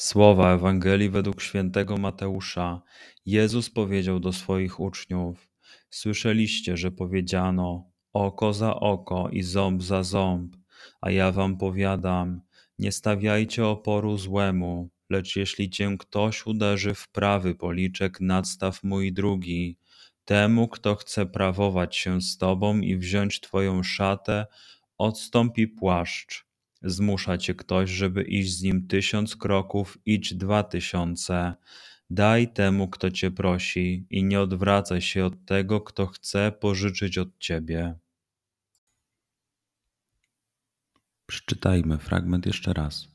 Słowa Ewangelii według świętego Mateusza. Jezus powiedział do swoich uczniów: Słyszeliście, że powiedziano: oko za oko i ząb za ząb, a ja wam powiadam: nie stawiajcie oporu złemu, lecz jeśli cię ktoś uderzy w prawy policzek, nadstaw mój drugi. Temu, kto chce prawować się z tobą i wziąć twoją szatę, odstąpi płaszcz. Zmusza cię ktoś, żeby iść z nim tysiąc kroków, idź dwa tysiące. Daj temu, kto cię prosi, i nie odwracaj się od tego, kto chce pożyczyć od ciebie. Przeczytajmy fragment jeszcze raz.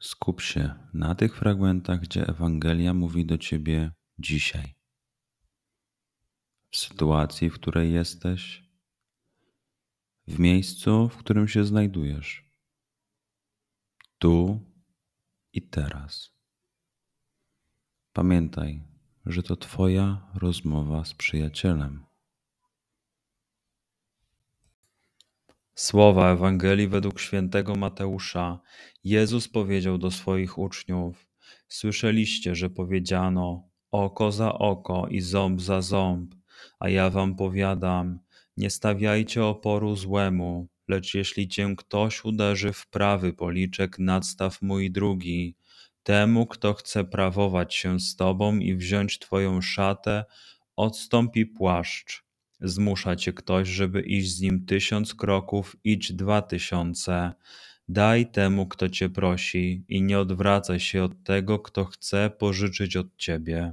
Skup się na tych fragmentach, gdzie Ewangelia mówi do ciebie dzisiaj. W sytuacji, w której jesteś, w miejscu, w którym się znajdujesz, tu i teraz. Pamiętaj, że to Twoja rozmowa z przyjacielem. Słowa Ewangelii według świętego Mateusza. Jezus powiedział do swoich uczniów: Słyszeliście, że powiedziano: oko za oko i ząb za ząb, a ja wam powiadam: nie stawiajcie oporu złemu, lecz jeśli cię ktoś uderzy w prawy policzek, nadstaw mój drugi. Temu, kto chce prawować się z tobą i wziąć twoją szatę, odstąpi płaszcz. Zmusza cię ktoś, żeby iść z nim tysiąc kroków, idź dwa tysiące. Daj temu, kto cię prosi, i nie odwracaj się od tego, kto chce pożyczyć od ciebie.